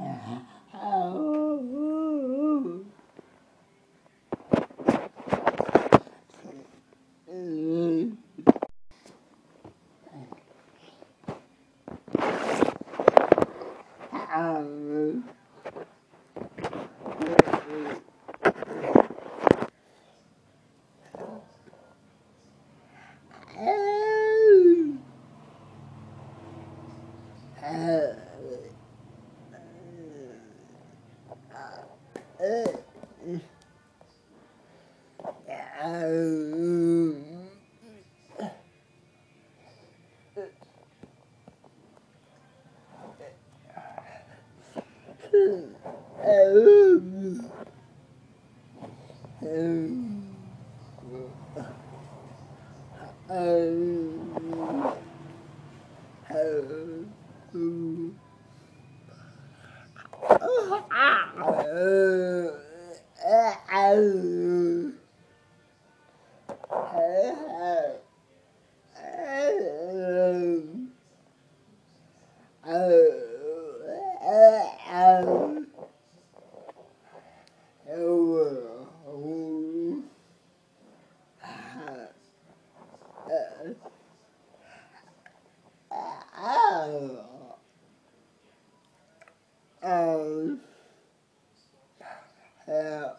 Uh-huh. Oh. Oh. oh. oh. Um, yeah.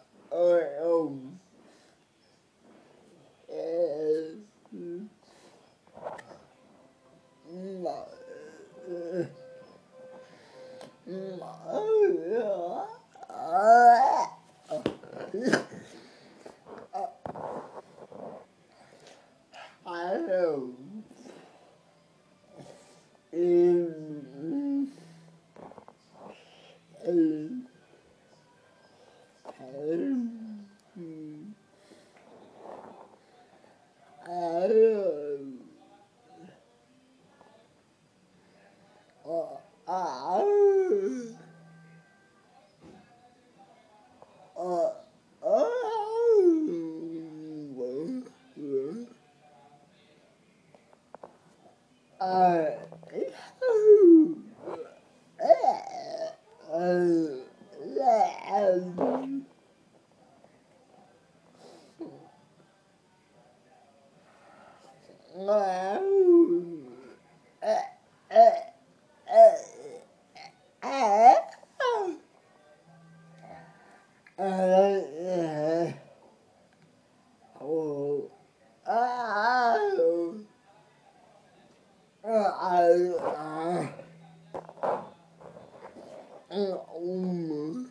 Alma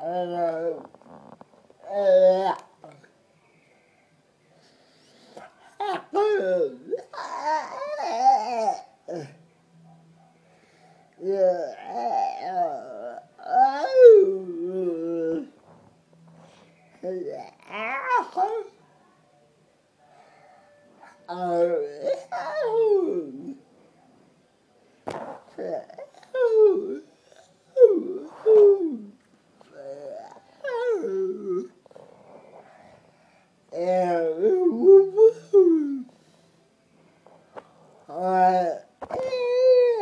Alma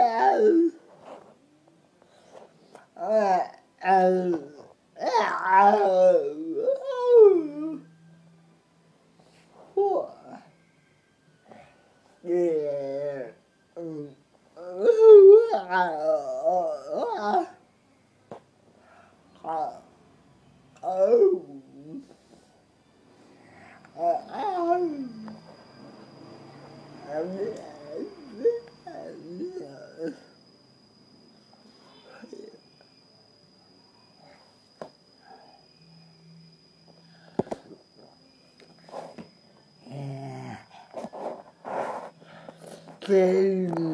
uh, uh, uh, uh, velho.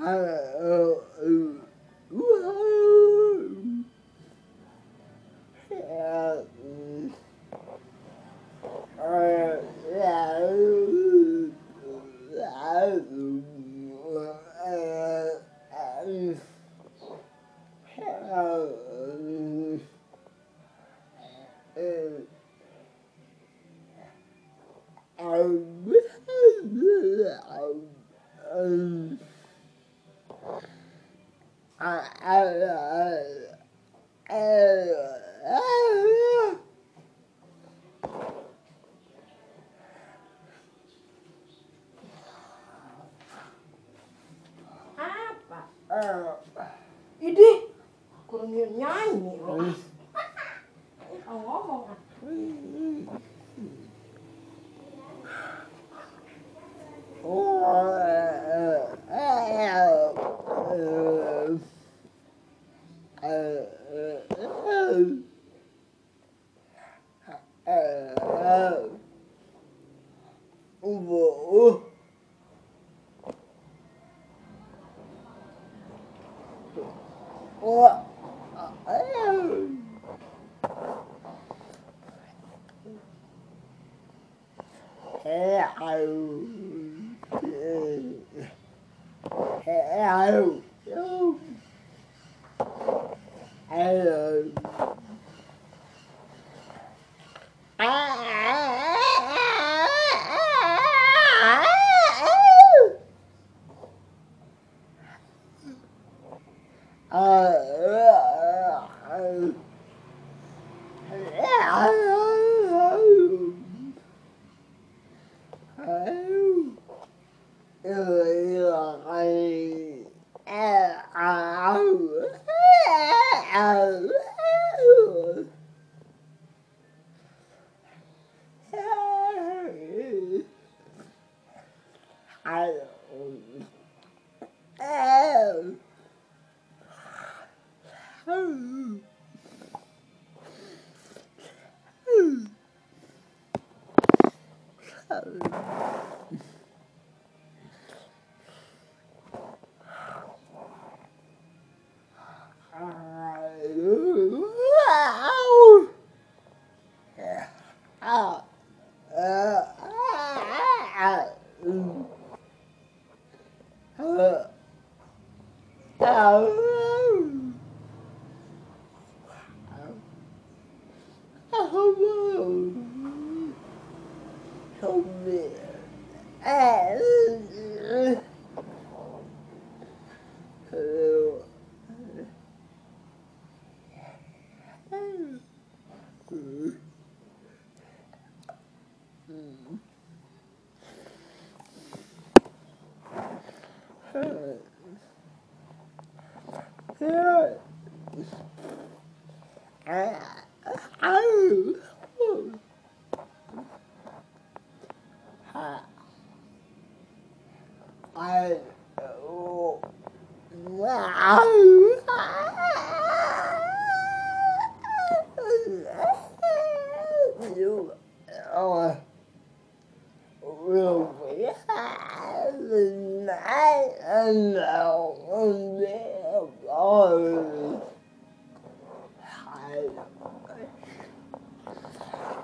um, um, Apa? Uh. Ini kurangnya nyanyi. Kau ngomong. Oh. Hello. Hello. Uh, uh, uh, uh, uh, uh. người là thầy Oh,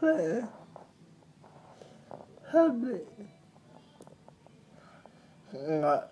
Hey, Her. Not.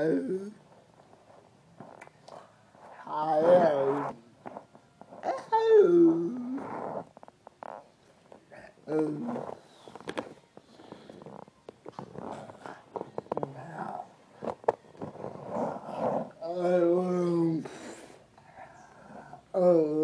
I am. Oh. Oh. Oh.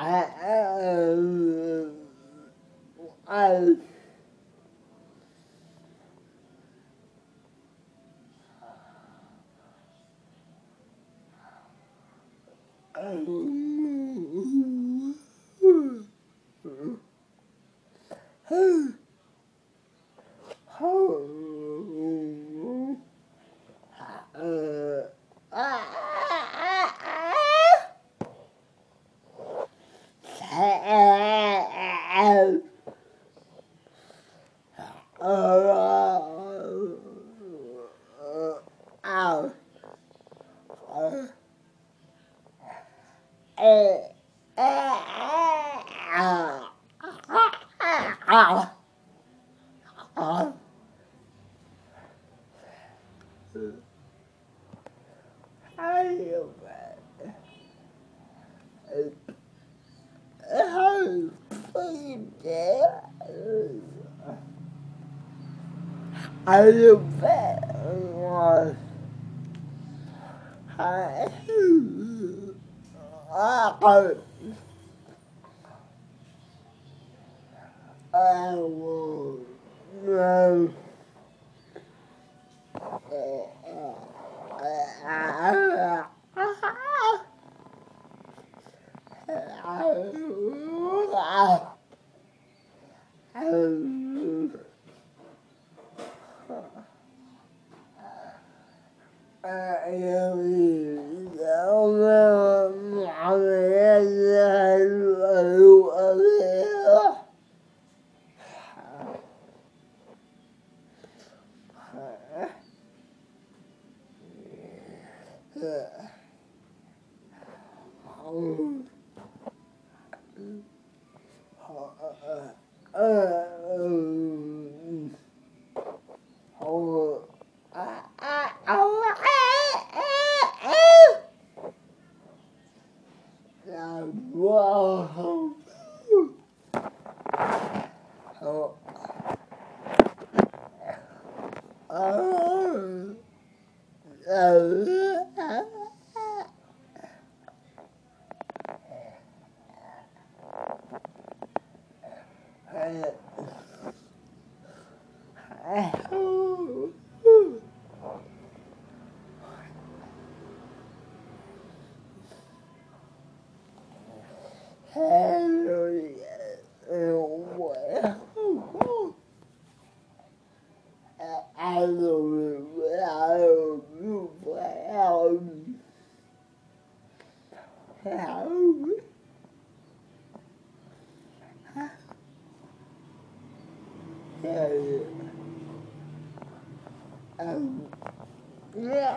I I love I, I will know. Ah. Oh. Oh. Um, yeah.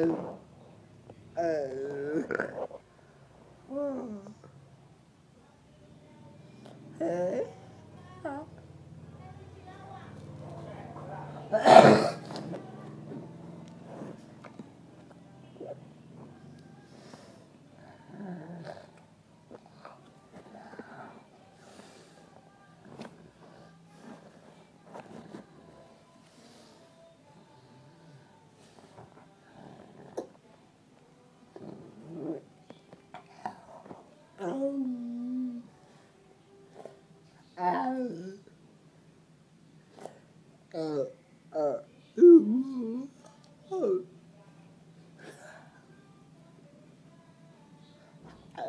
Uh. Uh. Uh. ờ ờ ờ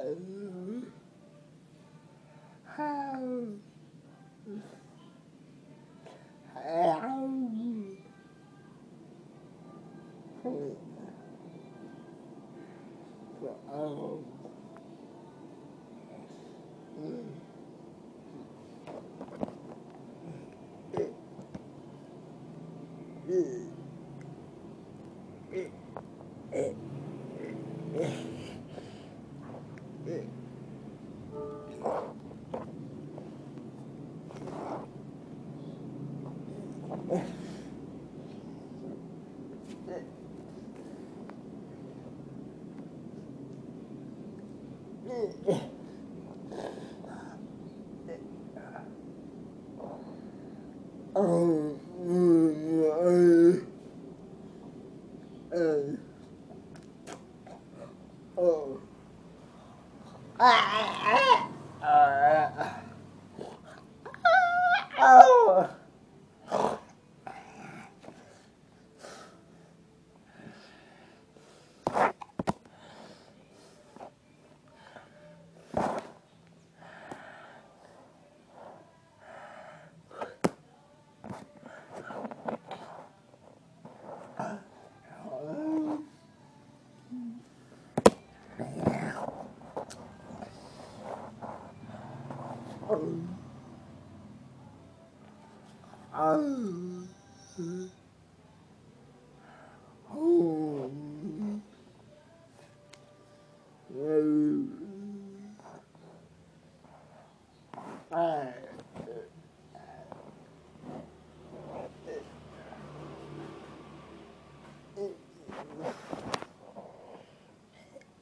嗯。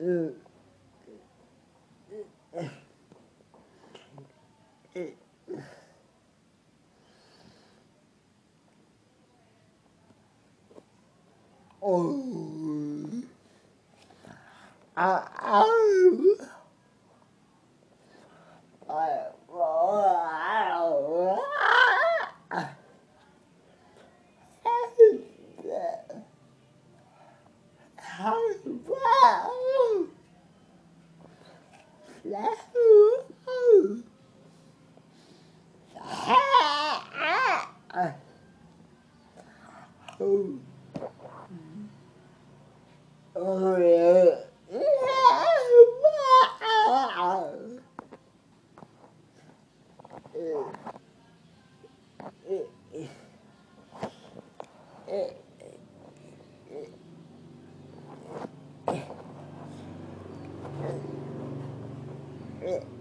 Oh. Ah, ah. I, oh. うん